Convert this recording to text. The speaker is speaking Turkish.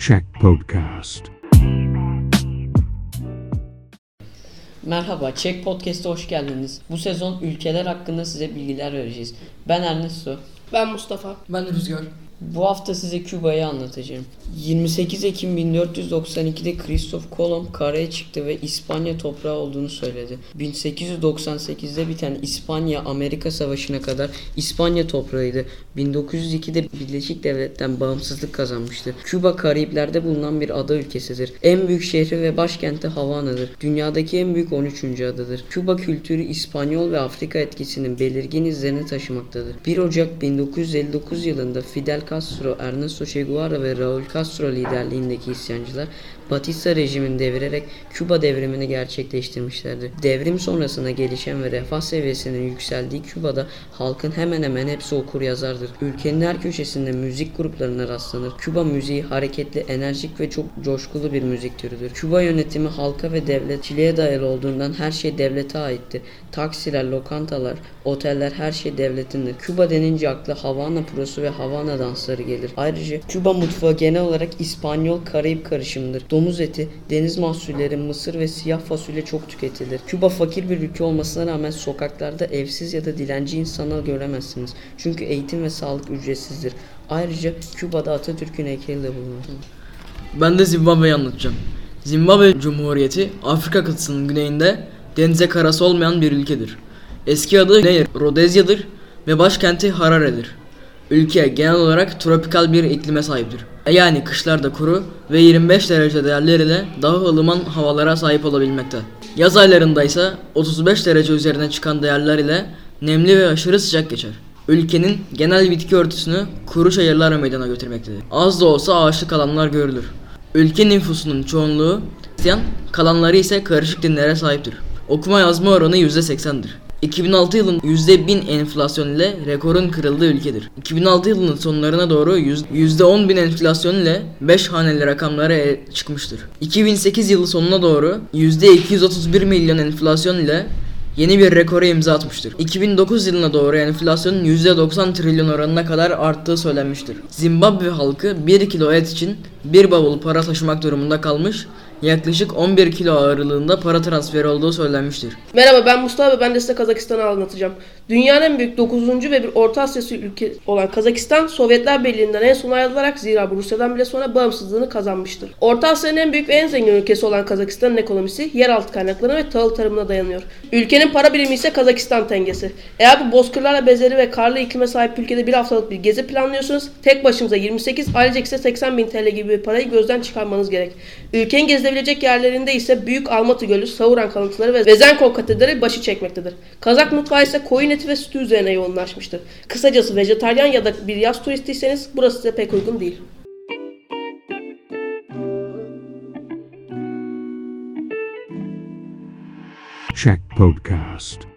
Check Podcast. Merhaba, Çek Podcast'a hoş geldiniz. Bu sezon ülkeler hakkında size bilgiler vereceğiz. Ben Ernesto. Ben Mustafa. Ben Rüzgar. Bu hafta size Küba'yı anlatacağım. 28 Ekim 1492'de Kristof Kolomb karaya çıktı ve İspanya toprağı olduğunu söyledi. 1898'de biten İspanya-Amerika Savaşı'na kadar İspanya toprağıydı. 1902'de Birleşik Devlet'ten bağımsızlık kazanmıştı. Küba Karayipler'de bulunan bir ada ülkesidir. En büyük şehri ve başkenti Havana'dır. Dünyadaki en büyük 13. adadır. Küba kültürü İspanyol ve Afrika etkisinin belirgin izlerini taşımaktadır. 1 Ocak 1959 yılında Fidel Castro, Ernesto Che Guevara ve Raul Castro liderliğindeki isyancılar Batista rejimini devirerek Küba devrimini gerçekleştirmişlerdi. Devrim sonrasında gelişen ve refah seviyesinin yükseldiği Küba'da halkın hemen hemen hepsi okur yazardır. Ülkenin her köşesinde müzik gruplarına rastlanır. Küba müziği hareketli, enerjik ve çok coşkulu bir müzik türüdür. Küba yönetimi halka ve devletçiliğe dayalı olduğundan her şey devlete aittir. Taksiler, lokantalar, oteller her şey devletindir. Küba denince akla Havana prosu ve Havana dansları gelir. Ayrıca Küba mutfağı genel olarak İspanyol Karayip karışımıdır. Domuz eti, deniz mahsulleri, mısır ve siyah fasulye çok tüketilir. Küba fakir bir ülke olmasına rağmen sokaklarda evsiz ya da dilenci insanlar göremezsiniz. Çünkü eğitim ve sağlık ücretsizdir. Ayrıca Küba'da Atatürk'ün heykeli de bulunur. Ben de Zimbabwe'yi anlatacağım. Zimbabwe Cumhuriyeti Afrika kıtasının güneyinde denize karası olmayan bir ülkedir. Eski adı Güney Rodezya'dır ve başkenti Harare'dir. Ülke genel olarak tropikal bir iklime sahiptir. Yani kışlarda kuru ve 25 derece değerler ile daha ılıman havalara sahip olabilmekte. Yaz aylarında ise 35 derece üzerine çıkan değerler ile nemli ve aşırı sıcak geçer. Ülkenin genel bitki örtüsünü kuru şehirler meydana götürmektedir. Az da olsa ağaçlık alanlar görülür. Ülke nüfusunun çoğunluğu Hristiyan, kalanları ise karışık dinlere sahiptir. Okuma yazma oranı %80'dir. 2006 yılın %1000 enflasyon ile rekorun kırıldığı ülkedir. 2006 yılının sonlarına doğru yüz- %10 bin enflasyon ile 5 haneli rakamlara e- çıkmıştır. 2008 yılı sonuna doğru %231 milyon enflasyon ile yeni bir rekora imza atmıştır. 2009 yılına doğru enflasyonun %90 trilyon oranına kadar arttığı söylenmiştir. Zimbabwe halkı 1 kilo et için bir bavul para taşımak durumunda kalmış, yaklaşık 11 kilo ağırlığında para transferi olduğu söylenmiştir. Merhaba ben Mustafa ben de size Kazakistan'ı anlatacağım. Dünyanın en büyük 9. ve bir Orta Asya ülke olan Kazakistan Sovyetler Birliği'nden en son ayrılarak zira Rusya'dan bile sonra bağımsızlığını kazanmıştır. Orta Asya'nın en büyük ve en zengin ülkesi olan Kazakistan'ın ekonomisi yeraltı kaynaklarına ve tahıl tarımına dayanıyor. Ülkenin para birimi ise Kazakistan tengesi. Eğer bu bozkırlarla bezeli ve karlı iklime sahip ülkede bir haftalık bir gezi planlıyorsanız tek başınıza 28 ailecek ise 80 bin TL gibi bir parayı gözden çıkarmanız gerek. Ülkenin gezilebilecek yerlerinde ise Büyük Almatı Gölü, Savuran kalıntıları ve Vezenkov Katedrali başı çekmektedir. Kazak mutfağı ise koyun eti ve sütü üzerine yoğunlaşmıştır. Kısacası vejetaryen ya da bir yaz turistiyseniz burası size pek uygun değil. Check Podcast.